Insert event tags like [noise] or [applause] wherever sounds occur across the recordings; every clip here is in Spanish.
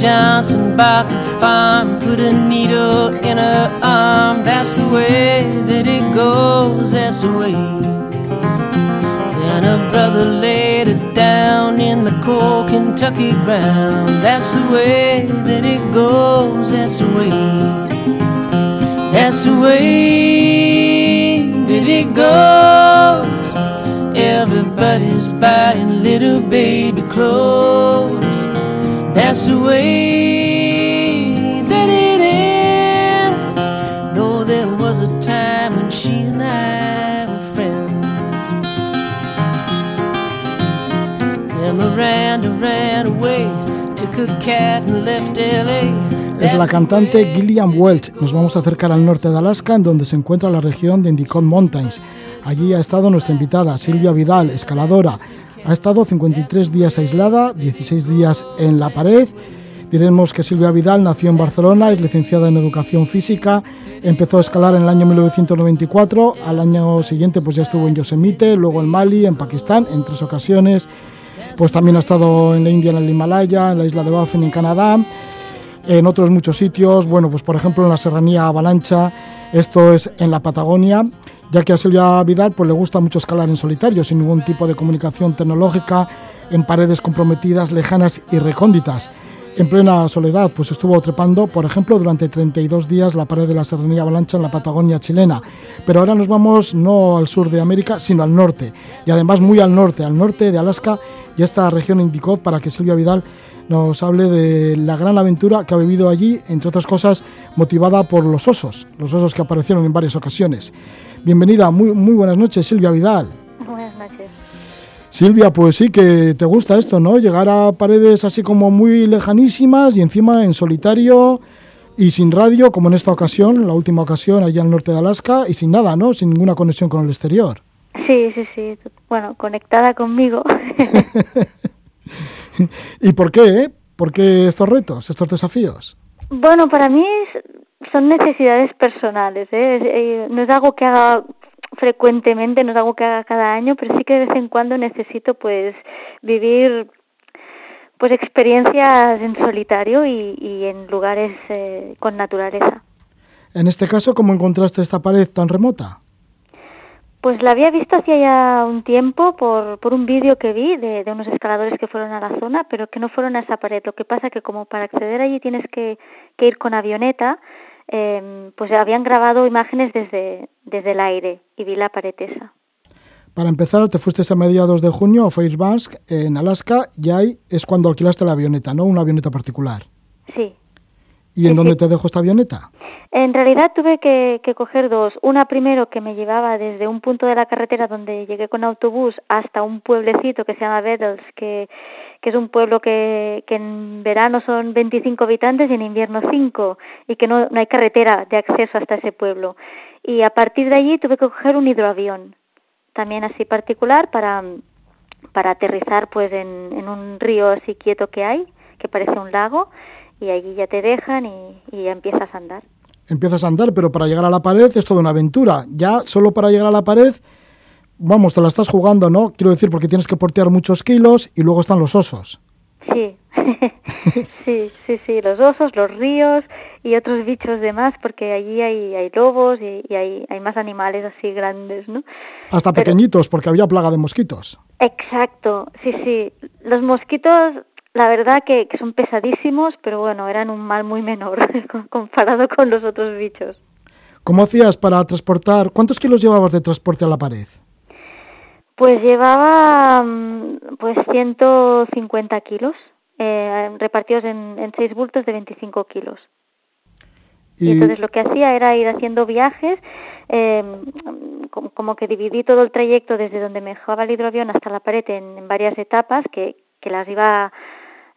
Johnson bought the farm, put a needle in her arm. That's the way that it goes, that's the way. Then her brother laid her down in the cold Kentucky ground. That's the way that it goes, that's the way. That's the way that it goes. Everybody's buying little baby clothes. That's the way that it is. Though there was a time when she and I were friends. Then Miranda ran away, took a cat and left LA. Es la cantante Gillian Welch. Nos vamos a acercar al norte de Alaska, en donde se encuentra la región de Endicott Mountains. Allí ha estado nuestra invitada, Silvia Vidal, escaladora. Ha estado 53 días aislada, 16 días en la pared. Diremos que Silvia Vidal nació en Barcelona, es licenciada en Educación Física, empezó a escalar en el año 1994, al año siguiente pues ya estuvo en Yosemite, luego en Mali, en Pakistán, en tres ocasiones. Pues también ha estado en la India, en el Himalaya, en la isla de Baffin, en Canadá, en otros muchos sitios, bueno, pues por ejemplo en la Serranía Avalancha, esto es en la Patagonia, ya que a Silvia Vidal pues, le gusta mucho escalar en solitario, sin ningún tipo de comunicación tecnológica, en paredes comprometidas, lejanas y recónditas. En plena soledad, pues estuvo trepando, por ejemplo, durante 32 días la pared de la Serranía Avalancha en la Patagonia chilena. Pero ahora nos vamos no al sur de América, sino al norte. Y además muy al norte, al norte de Alaska y esta región indicó para que Silvia Vidal nos hable de la gran aventura que ha vivido allí, entre otras cosas motivada por los osos, los osos que aparecieron en varias ocasiones. Bienvenida, muy, muy buenas noches, Silvia Vidal. Buenas noches. Silvia, pues sí que te gusta esto, ¿no? Llegar a paredes así como muy lejanísimas y encima en solitario y sin radio, como en esta ocasión, la última ocasión allá al norte de Alaska, y sin nada, ¿no? Sin ninguna conexión con el exterior. Sí, sí, sí. Bueno, conectada conmigo. [laughs] ¿Y por qué? Eh? ¿Por qué estos retos, estos desafíos? Bueno, para mí son necesidades personales. ¿eh? No es algo que haga frecuentemente, no es algo que haga cada año, pero sí que de vez en cuando necesito pues vivir pues experiencias en solitario y, y en lugares eh, con naturaleza. En este caso, ¿cómo encontraste esta pared tan remota? Pues la había visto hacía ya un tiempo por, por un vídeo que vi de, de, unos escaladores que fueron a la zona, pero que no fueron a esa pared. Lo que pasa que como para acceder allí tienes que, que ir con avioneta, eh, pues habían grabado imágenes desde, desde el aire y vi la pared esa. Para empezar, te fuiste a mediados de junio a Fairbanks, en Alaska, y ahí es cuando alquilaste la avioneta, ¿no? Una avioneta particular. Sí. ¿Y en dónde te dejó esta avioneta? En realidad tuve que, que, coger dos. Una primero que me llevaba desde un punto de la carretera donde llegué con autobús hasta un pueblecito que se llama Beddles, que, que es un pueblo que, que en verano son 25 habitantes y en invierno 5, y que no, no hay carretera de acceso hasta ese pueblo. Y a partir de allí tuve que coger un hidroavión, también así particular, para, para aterrizar pues en, en un río así quieto que hay, que parece un lago, y allí ya te dejan y, y ya empiezas a andar empiezas a andar, pero para llegar a la pared es toda una aventura. Ya solo para llegar a la pared, vamos, te la estás jugando, ¿no? Quiero decir, porque tienes que portear muchos kilos y luego están los osos. Sí, [laughs] sí, sí, sí, los osos, los ríos y otros bichos de más, porque allí hay, hay lobos y, y hay, hay, más animales así grandes, ¿no? Hasta pero... pequeñitos, porque había plaga de mosquitos. Exacto, sí, sí. Los mosquitos la verdad que, que, son pesadísimos, pero bueno, eran un mal muy menor [laughs] comparado con los otros bichos. ¿Cómo hacías para transportar? ¿Cuántos kilos llevabas de transporte a la pared? Pues llevaba pues 150 kilos, eh, repartidos en, en seis bultos de 25 kilos. Y... y entonces lo que hacía era ir haciendo viajes, eh, como que dividí todo el trayecto desde donde me dejaba el hidroavión hasta la pared en, en varias etapas que, que las iba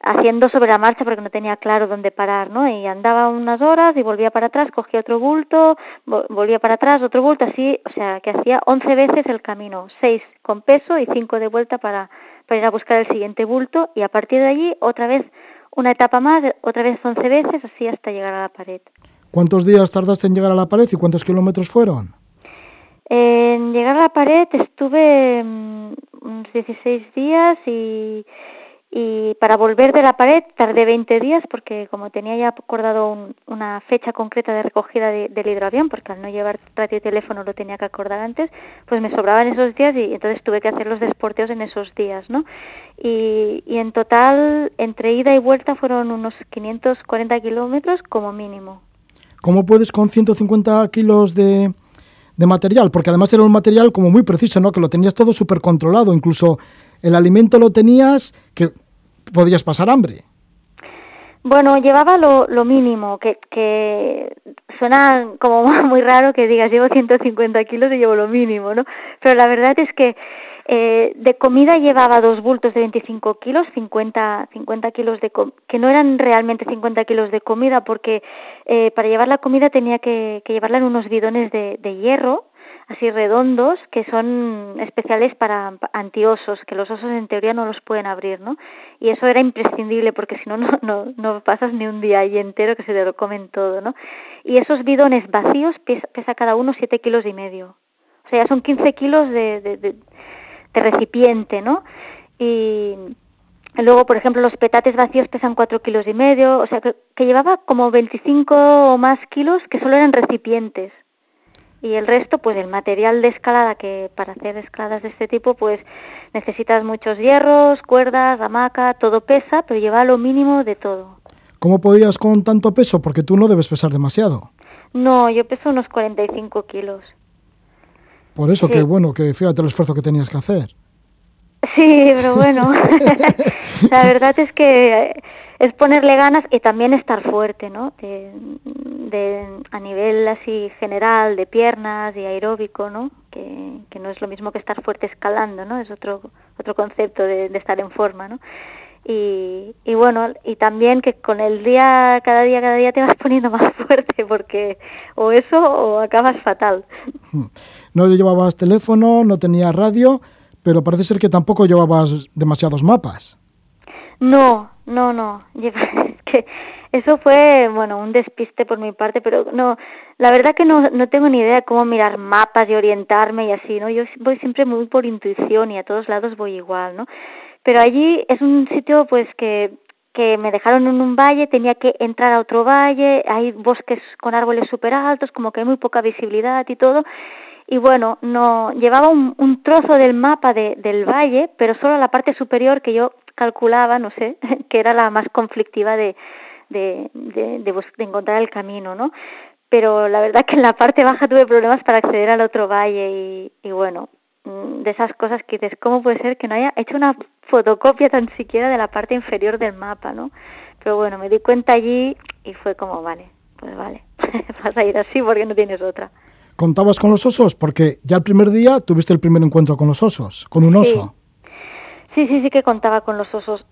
haciendo sobre la marcha porque no tenía claro dónde parar, ¿no? Y andaba unas horas y volvía para atrás, cogía otro bulto, volvía para atrás, otro bulto, así, o sea, que hacía 11 veces el camino, 6 con peso y 5 de vuelta para, para ir a buscar el siguiente bulto y a partir de allí otra vez una etapa más, otra vez 11 veces, así hasta llegar a la pared. ¿Cuántos días tardaste en llegar a la pared y cuántos kilómetros fueron? En llegar a la pared estuve unos 16 días y y para volver de la pared tardé 20 días porque como tenía ya acordado una fecha concreta de recogida del hidroavión, porque al no llevar radio y teléfono lo tenía que acordar antes, pues me sobraban esos días y entonces tuve que hacer los desporteos en esos días, ¿no? Y, y en total, entre ida y vuelta fueron unos 540 kilómetros como mínimo. ¿Cómo puedes con 150 kilos de, de material? Porque además era un material como muy preciso, ¿no? Que lo tenías todo súper controlado, incluso el alimento lo tenías que podías pasar hambre. Bueno, llevaba lo, lo mínimo, que, que suena como [laughs] muy raro que digas llevo 150 kilos y llevo lo mínimo, ¿no? Pero la verdad es que eh, de comida llevaba dos bultos de 25 kilos, 50, 50 kilos de que no eran realmente 50 kilos de comida porque eh, para llevar la comida tenía que, que llevarla en unos bidones de, de hierro así redondos que son especiales para antiosos, que los osos en teoría no los pueden abrir, ¿no? Y eso era imprescindible porque si no, no, no pasas ni un día ahí entero que se te lo comen todo, ¿no? Y esos bidones vacíos pesa, cada uno siete kilos y medio. O sea, ya son 15 kilos de, de, de, recipiente, ¿no? Y luego, por ejemplo, los petates vacíos pesan cuatro kilos y medio, o sea, que, que llevaba como 25 o más kilos que solo eran recipientes y el resto pues el material de escalada que para hacer escaladas de este tipo pues necesitas muchos hierros, cuerdas, hamaca, todo pesa, pero lleva lo mínimo de todo. ¿Cómo podías con tanto peso? Porque tú no debes pesar demasiado. No, yo peso unos 45 kilos. Por eso, que bueno, que fíjate el esfuerzo que tenías que hacer. Sí, pero bueno, [laughs] [laughs] la verdad es que es ponerle ganas y también estar fuerte, ¿no? De, a nivel así general de piernas y aeróbico, ¿no? Que, no es lo mismo que estar fuerte escalando, ¿no? Es otro otro concepto de, estar en forma, ¿no? Y, bueno, y también que con el día, cada día, cada día te vas [laughs] poniendo más fuerte porque o eso o acabas fatal. No llevabas teléfono, no tenías radio, pero parece ser que tampoco llevabas demasiados mapas. No, no, no, [laughs] eso fue, bueno, un despiste por mi parte, pero no, la verdad que no, no tengo ni idea de cómo mirar mapas y orientarme y así, ¿no? Yo voy siempre muy por intuición y a todos lados voy igual, ¿no? Pero allí es un sitio, pues, que que me dejaron en un valle, tenía que entrar a otro valle, hay bosques con árboles súper altos, como que hay muy poca visibilidad y todo, y bueno, no llevaba un, un trozo del mapa de, del valle, pero solo la parte superior que yo calculaba, no sé, [laughs] que era la más conflictiva de, de, de, de, encontrar el camino, ¿no? Pero la verdad [laughs] que en la parte baja tuve problemas para acceder al otro valle y, y bueno, mm, de esas cosas que dices, ¿cómo puede ser que no haya hecho una fotocopia tan siquiera de la parte inferior del mapa, ¿no? Pero bueno, me di cuenta allí y fue como, vale, pues vale, [laughs] vas a ir así porque no tienes otra. ¿Contabas con los osos? Porque ya el primer día tuviste el primer encuentro con los osos, con un oso. Sí, sí, sí que contaba con los osos.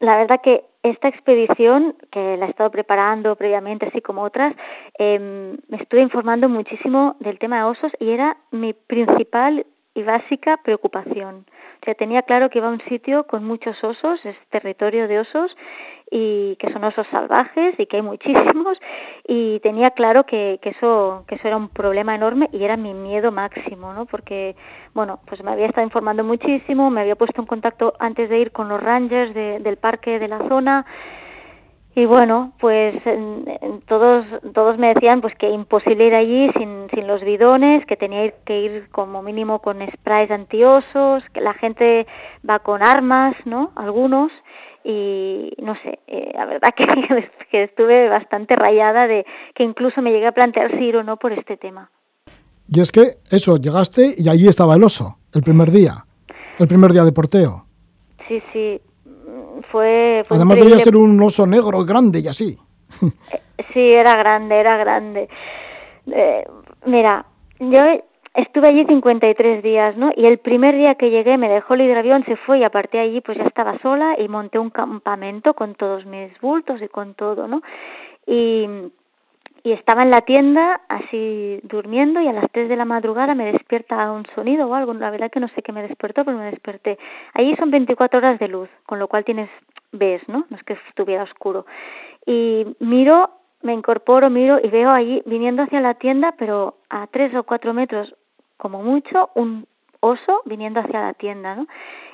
La verdad que esta expedición, que la he estado preparando previamente, así como otras, eh, me estuve informando muchísimo del tema de osos y era mi principal y básica preocupación. O sea, tenía claro que iba a un sitio con muchos osos, es territorio de osos, y que son osos salvajes y que hay muchísimos, y tenía claro que, que, eso, que eso era un problema enorme y era mi miedo máximo, ¿no? Porque, bueno, pues me había estado informando muchísimo, me había puesto en contacto antes de ir con los rangers de, del parque de la zona, y bueno pues todos todos me decían pues que imposible ir allí sin sin los bidones que tenía que ir como mínimo con sprays antiosos que la gente va con armas no algunos. Y no sé eh, la verdad [laughs] que, que estuve bastante rayada de que incluso me llegué a plantear si ir o no por este tema. Y es que eso llegaste y allí estaba el oso el primer día el primer día de porteo. Sí sí fue, Además debía ser un oso negro grande y así. [laughs] Sí, era grande, era grande. Eh, mira, yo estuve allí 53 días, ¿no? Y el primer día que llegué me dejó el hidroavión, se fue y a partir de allí pues ya estaba sola y monté un campamento con todos mis bultos y con todo, ¿no? Y y estaba en la tienda así durmiendo y a las 3 de la madrugada me despierta un sonido o algo, la verdad que no sé qué me despertó, pero me desperté. Allí son 24 horas de luz, con lo cual tienes ves, ¿no? No es que estuviera oscuro. Y miro, me incorporo, miro y veo allí viniendo hacia la tienda, pero a 3 o 4 metros como mucho, un oso viniendo hacia la tienda, ¿no?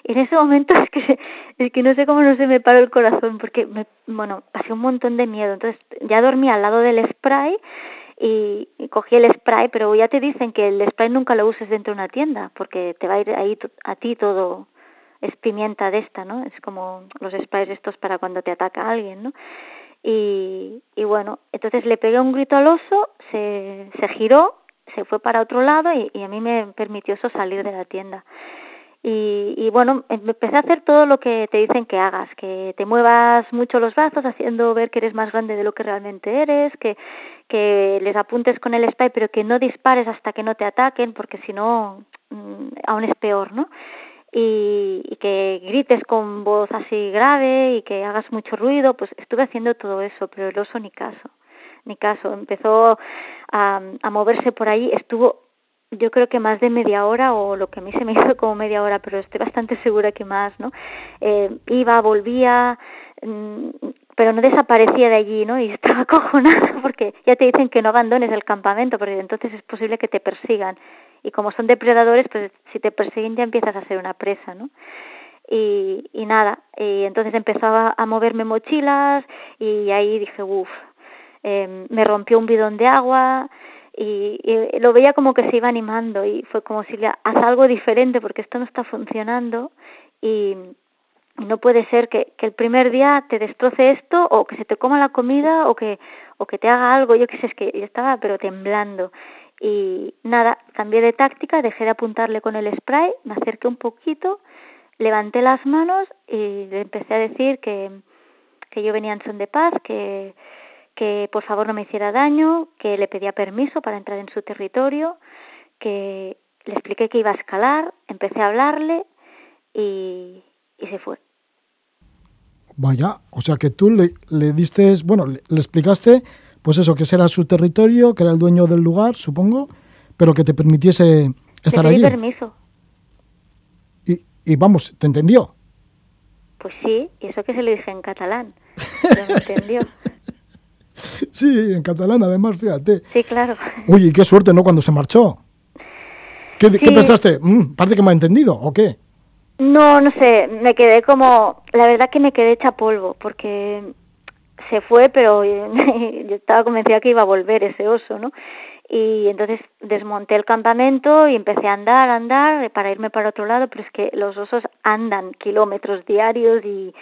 Y en ese momento [laughs] es que, es que no sé cómo no se me paró el corazón, porque, me, bueno, pasé un montón de miedo. Entonces ya dormí al lado del spray y, cogí el spray, pero ya te dicen que el spray nunca lo uses dentro de una tienda, porque te va a ir ahí a ti todo, es pimienta de esta, ¿no? Es como los sprays estos para cuando te ataca alguien, ¿no? Y, y bueno, entonces le pegué un grito al oso, se, se giró, se fue para otro lado y, y a mí me permitió eso salir de la tienda. Y, y, bueno, empecé a hacer todo lo que te dicen que hagas, que te muevas mucho los brazos haciendo ver que eres más grande de lo que realmente eres, que, que les apuntes con el spray pero que no dispares hasta que no te ataquen porque si no mm, aún es peor, ¿no? y, y, que grites con voz así grave y que hagas mucho ruido, pues estuve haciendo todo eso, pero el oso ni caso, ni caso. Empezó a, a moverse por ahí, estuvo yo creo que más de media hora o lo que a mí se me [laughs] hizo como media hora, pero estoy bastante segura que más, ¿no? Eh, iba, volvía, mm, pero no desaparecía de allí, ¿no? Y [laughs] estaba acojonada porque ya te dicen que no abandones el campamento, porque entonces es posible que te persigan y como son depredadores, pues si te persiguen ya empiezas a ser una presa, ¿no? Y, y nada, y entonces empezaba a moverme mochilas y ahí dije, uff, eh, me rompió un bidón de agua y, lo veía como que se iba animando y fue como si le haz algo diferente porque esto no está funcionando y, y no puede ser que, que el primer día te destroce esto o que se te coma la comida o que o que te haga algo yo qué sé es que yo estaba pero temblando. Y nada, cambié de táctica, dejé de apuntarle con el spray, me acerqué un poquito, levanté las manos y le empecé a decir que, que yo venía en son de paz, que, que por favor no me hiciera daño, que le pedía permiso para entrar en su territorio, que le expliqué que iba a escalar, empecé a hablarle y, y se fue. Vaya, o sea que tú le, le diste, bueno, le, le explicaste pues eso, que ese era su territorio, que era el dueño del lugar, supongo, pero que te permitiese estar allí. permiso. Y, y vamos, ¿te entendió? Pues sí, y eso que se lo dije en catalán, pero me entendió. [laughs] [laughs] Sí, en catalán además, fíjate. Sí, claro. Uy, y qué suerte, ¿no? Cuando se marchó. ¿Qué, sí. ¿qué pensaste? Mm, ¿Parece que me ha entendido o qué? No, no sé, me quedé como, la verdad que me quedé hecha polvo, porque se fue, pero [laughs] yo estaba convencida que iba a volver ese oso, ¿no? Y entonces desmonté el campamento y empecé a andar, a andar para irme para otro lado, pero es que los osos andan kilómetros diarios y,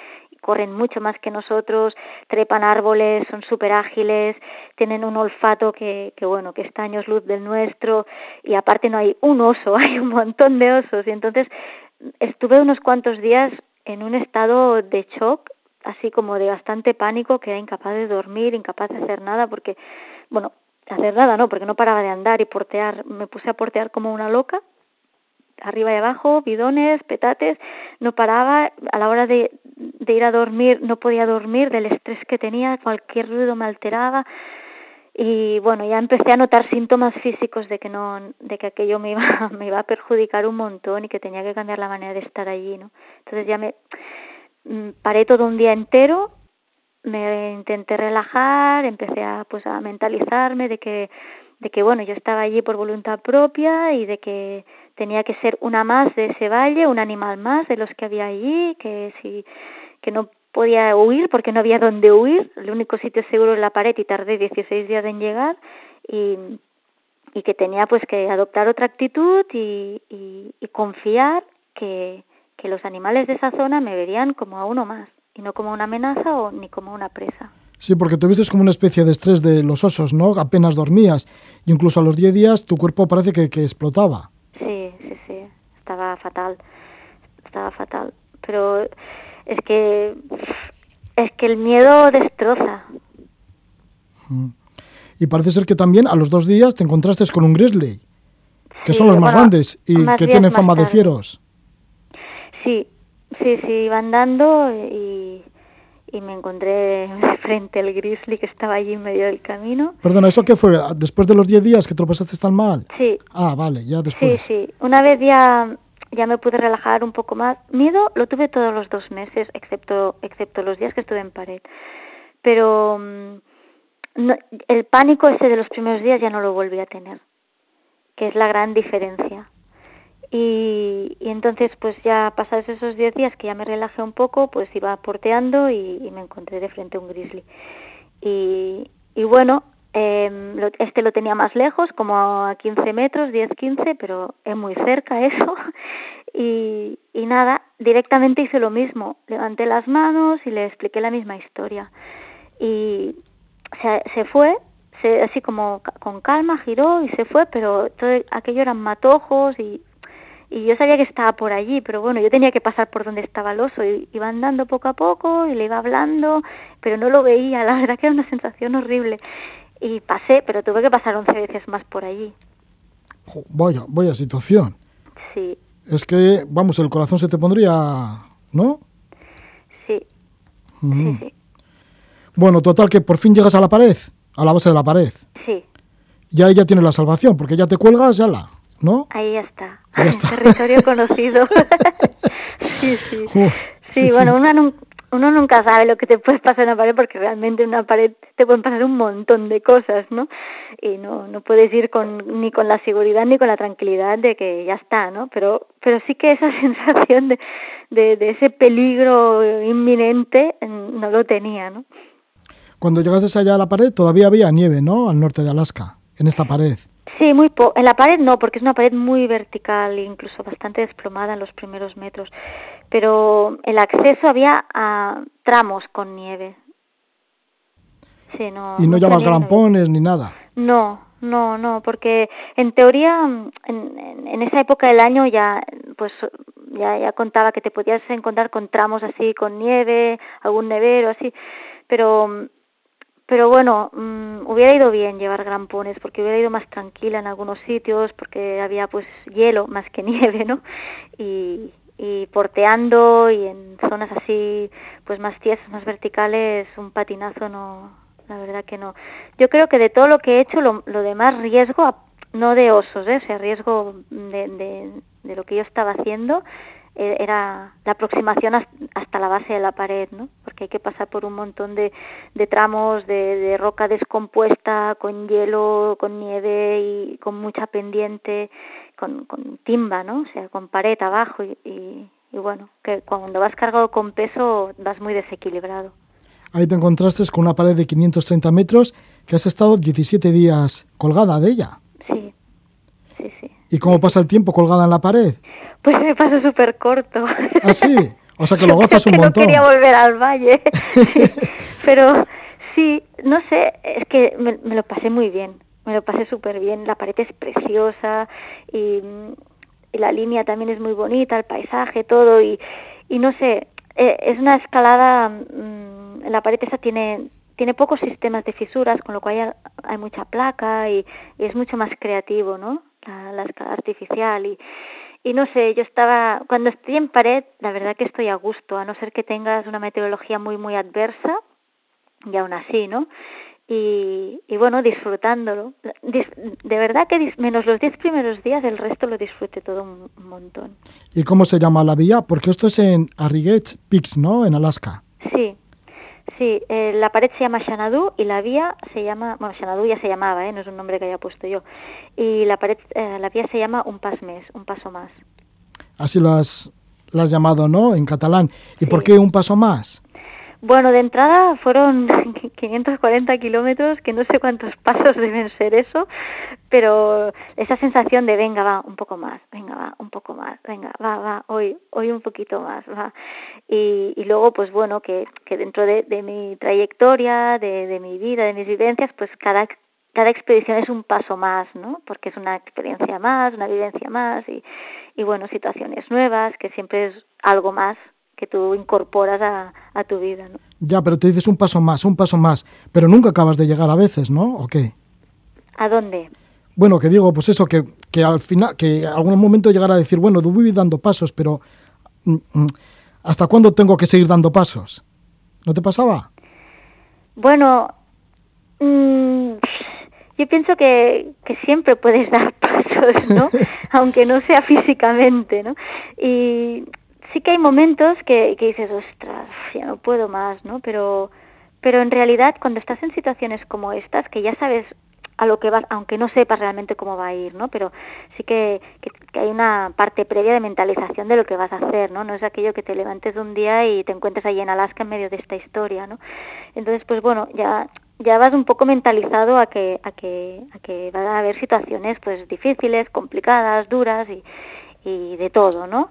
corren mucho más que nosotros, trepan árboles, son súper ágiles, tienen un olfato que, que bueno, que está años luz del nuestro y aparte no hay un oso, [laughs] hay un montón de osos. Y entonces estuve unos cuantos días en un estado de shock así como de bastante pánico, que era incapaz de dormir, incapaz de hacer nada, porque, bueno, hacer nada no, porque no paraba de andar y portear, me puse a portear como una loca, arriba y abajo, bidones, petates, no paraba, a la hora de, de ir a dormir no podía dormir del estrés que tenía, cualquier ruido me alteraba, y bueno ya empecé a notar síntomas físicos de que no de que aquello me iba [laughs] me iba a perjudicar un montón y que tenía que cambiar la manera de estar allí no entonces ya me Mm, paré todo un día entero, me intenté relajar, empecé a pues a mentalizarme de que de que bueno, yo estaba allí por voluntad propia y de que tenía que ser una más de ese valle, un animal más de los que había allí, que si que no podía huir porque no había dónde huir, el único sitio seguro era la pared y tardé 16 días en llegar y y que tenía pues que adoptar otra actitud y, y, y confiar que, que los animales de esa zona me verían como a uno más y no como una amenaza o ni como una presa. Sí, porque te viste como una especie de estrés de los osos, ¿no? Apenas dormías. Y incluso a los 10 días tu cuerpo parece que, que explotaba. Sí, sí, sí. Estaba fatal. Estaba fatal. Pero es que es que el miedo destroza. Y parece ser que también a los dos días te encontraste con un grizzly, que sí, son los más grandes y más que tienen fama de fieros. Sí, sí, sí, iba andando y, y me encontré [laughs] frente al grizzly que estaba allí en medio del camino. Perdona, ¿eso qué fue? ¿Después de los 10 días que tropezaste tan mal? Sí. Ah, vale, ya después. Sí, sí. Una vez ya, ya me pude relajar un poco más. Miedo lo tuve todos los dos meses, excepto, excepto los días que estuve en pared. Pero no, el pánico ese de los primeros días ya no lo volví a tener, que es la gran diferencia Y, entonces, pues ya pasados esos 10 días que ya me relajé un poco, pues iba porteando y, me encontré de frente a un grizzly. Y, y bueno, eh, este lo tenía más lejos, como a 15 metros, 10-15, pero es muy cerca [laughs] eso. Y, y nada, directamente hice lo mismo. Levanté las manos y le expliqué la misma historia. Y se, se fue, se, así como con calma, giró y se fue, pero todo aquello eran matojos y y yo sabía que estaba por allí, pero bueno, yo tenía que pasar por donde estaba el oso, y iba andando poco a poco y le iba hablando, pero no lo veía, [laughs] la verdad que era una sensación horrible. Y pasé, pero tuve que pasar once veces más por allí. Vaya, vaya situación. Sí. Es que, vamos, el corazón se te pondría, ¿no? Sí. Sí, sí. Bueno, total, que por fin llegas a la pared, a la base de la pared. Sí. Ya ella tiene la salvación, porque ya te cuelgas, ya la... ¿no? Ahí ya está. Territorio [laughs] conocido. [laughs] sí, sí. sí, bueno, Uno, nunca sabe lo que te puede pasar en una pared porque realmente en una pared te pueden pasar un montón de cosas, ¿no? Y no, no puedes ir con, ni con la seguridad ni con la tranquilidad de que ya está, ¿no? Pero, pero sí que esa [laughs] sensación de, de, de ese peligro inminente no lo tenía, ¿no? Cuando llegaste allá a la pared todavía había nieve, ¿no? Al norte de Alaska, en esta pared. Sí, muy po en la pared no, porque es una pared muy vertical, incluso bastante desplomada en los primeros metros. Pero el acceso había a tramos con nieve. Sí, no, ¿Y no llamas grampones ni nada? No, no, no, porque en teoría en, en, esa época del año ya pues ya, ya contaba que te podías encontrar con tramos así con nieve, algún nevero así, pero pero bueno, mm, hubiera ido bien llevar grampones porque hubiera ido más tranquila en algunos sitios porque había pues hielo más que [laughs] nieve, ¿no? Y, porteando y en zonas así pues más tiesas, más verticales, un patinazo no, la verdad que no. Yo creo que de todo lo que he hecho, lo, lo demás riesgo, no de osos, ¿eh? o sea, riesgo de, de, de lo que yo estaba haciendo, era la aproximación hasta la base de la pared, ¿no? Porque hay que pasar por un montón de, de tramos de, roca descompuesta, con hielo, con nieve y con mucha pendiente, con, con timba, ¿no? O sea, con pared abajo y, y, y bueno, que cuando vas cargado con peso vas muy desequilibrado. Ahí te encontraste con una pared de 530 metros que has estado 17 días colgada de ella. Sí, sí, sí. ¿Y cómo pasa el tiempo colgada en la pared? Pues me pasó súper corto. ¿Ah, sí? O sea que lo [laughs] gozas un montón. No quería volver al valle. [laughs] Pero sí, no sé, es que me, lo pasé muy bien. Me lo pasé súper bien. La pared es preciosa y, la línea también es muy bonita, el paisaje, todo. Y, y no sé, eh, es una escalada. Mmm, la pared esa tiene tiene pocos sistemas de fisuras, con lo cual hay, mucha placa y, es mucho más creativo, ¿no? La, la escalada artificial y y no sé, yo estaba, cuando estoy en pared, la verdad que estoy a gusto, a no ser que tengas una meteorología muy, muy adversa, y aún así, ¿no? Y, bueno, disfrutándolo. De verdad que menos los diez primeros días, el resto lo disfruté todo un, montón. ¿Y cómo se llama la vía? Porque esto es en Arriguet Peaks, ¿no? En Alaska. Sí, eh, la pared se llama Xanadu y la vía se llama, bueno, Xanadu ya se llamaba, ¿eh? no es un nombre que haya puesto yo. Y la pared, eh, la vía se llama Un Pas Més, un paso más. Así lo has, lo has llamado, ¿no? En catalán. ¿Y por qué un paso más? Bueno, de entrada fueron [laughs] 540 kilómetros, que no sé cuántos pasos [laughs] deben ser eso, pero esa sensación de venga, va, un poco más, venga, va, un poco más, venga, va, va, hoy, hoy un poquito más, va. Y, y luego, pues bueno, que, que dentro de, de mi trayectoria, de, de mi vida, de mis vivencias, pues cada, cada expedición es un paso más, ¿no? Porque es una experiencia más, una vivencia más y, y bueno, situaciones nuevas, que siempre es algo más que tú incorporas a, a tu vida. ¿no? Ya, pero te dices un paso más, un paso más, pero nunca acabas de llegar a veces, ¿no? ¿O qué? ¿A dónde? Bueno, que digo, pues eso, que, que al final, que algún momento llegar a decir, bueno, voy dando pasos, pero mm, mm, ¿hasta cuándo tengo que seguir dando pasos? ¿No te pasaba? Bueno, mmm, yo pienso que, que siempre puedes [laughs] dar pasos, ¿no? [laughs] Aunque no sea físicamente, ¿no? Y sí que hay momentos que, que dices, ostras, ya no puedo más, ¿no? Pero, pero en realidad cuando estás en situaciones como estas, que ya sabes a lo que vas, aunque no sepas realmente cómo va a ir, ¿no? Pero sí que, que, hay una parte previa de mentalización de lo que vas a hacer, ¿no? No es aquello que te levantes un día y te encuentres ahí en Alaska en medio de esta historia, ¿no? Entonces, pues bueno, ya ya vas un poco mentalizado a que a que a que van a haber situaciones pues difíciles, complicadas, duras y, y de todo, ¿no?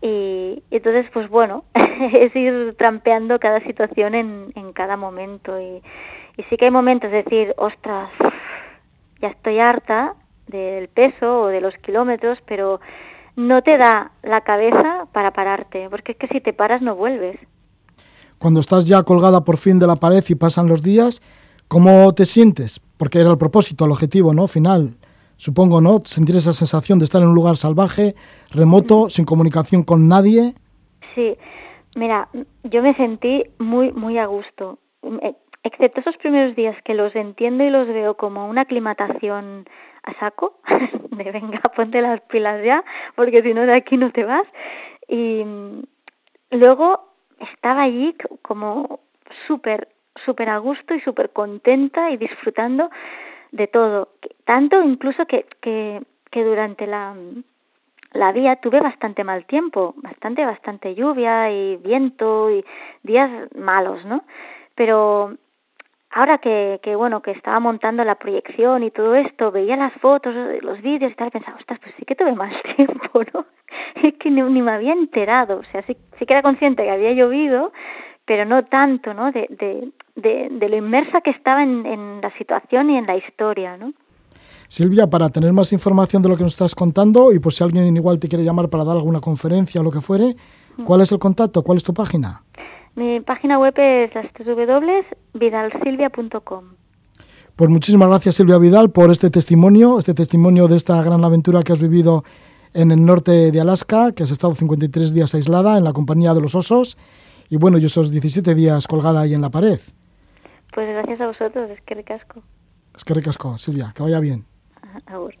Y, entonces, pues bueno, [laughs] es ir trampeando cada situación en, en cada momento. Y, y sí que hay momentos de decir, ostras, ya estoy harta del peso o de los kilómetros, pero no te da la cabeza para pararte, porque es que si te paras no vuelves. Cuando estás ya colgada por fin de la pared y pasan los días, ¿cómo te sientes? Porque era el propósito, el objetivo, ¿no? Final supongo, ¿no? Sentir esa sensación de estar en un lugar salvaje, remoto, sin comunicación con nadie. Sí, mira, yo me sentí muy, muy a gusto, eh, excepto esos primeros días que los entiendo y los veo como una aclimatación a saco, [laughs] de venga, ponte las pilas ya, porque si no de aquí no te vas. Y mm, luego estaba allí como súper, súper a gusto y súper contenta y disfrutando de todo. Tanto incluso que, que, que durante la, la vía tuve bastante mal tiempo, bastante, bastante lluvia y viento y días malos, ¿no? Pero ahora que, que bueno, que estaba montando la proyección y todo esto, veía las fotos, los vídeos y tal, pensaba, ostras, pues sí que tuve más [laughs] tiempo, ¿no? Es que ni, ni me había enterado, o sea, sí, sí que era consciente que había llovido, pero no tanto, ¿no? De, de, de, lo inmersa que estaba en, la situación y en la historia, ¿no? Silvia, para tener más información de lo que nos estás contando y por si alguien igual te quiere llamar para dar alguna conferencia o lo que fuere, mm. ¿cuál es el contacto? ¿Cuál es tu página? Mi página web es www.vidalsilvia.com. Pues muchísimas gracias Silvia Vidal por este testimonio, este testimonio de esta gran aventura que has vivido en el norte de Alaska, que has estado 53 días aislada en la compañía de los osos y bueno, yo esos 17 días colgada ahí en la pared. Pues gracias a vosotros, es que ricasco. Es que ricasco, Silvia, que vaya bien. [laughs] Ahora.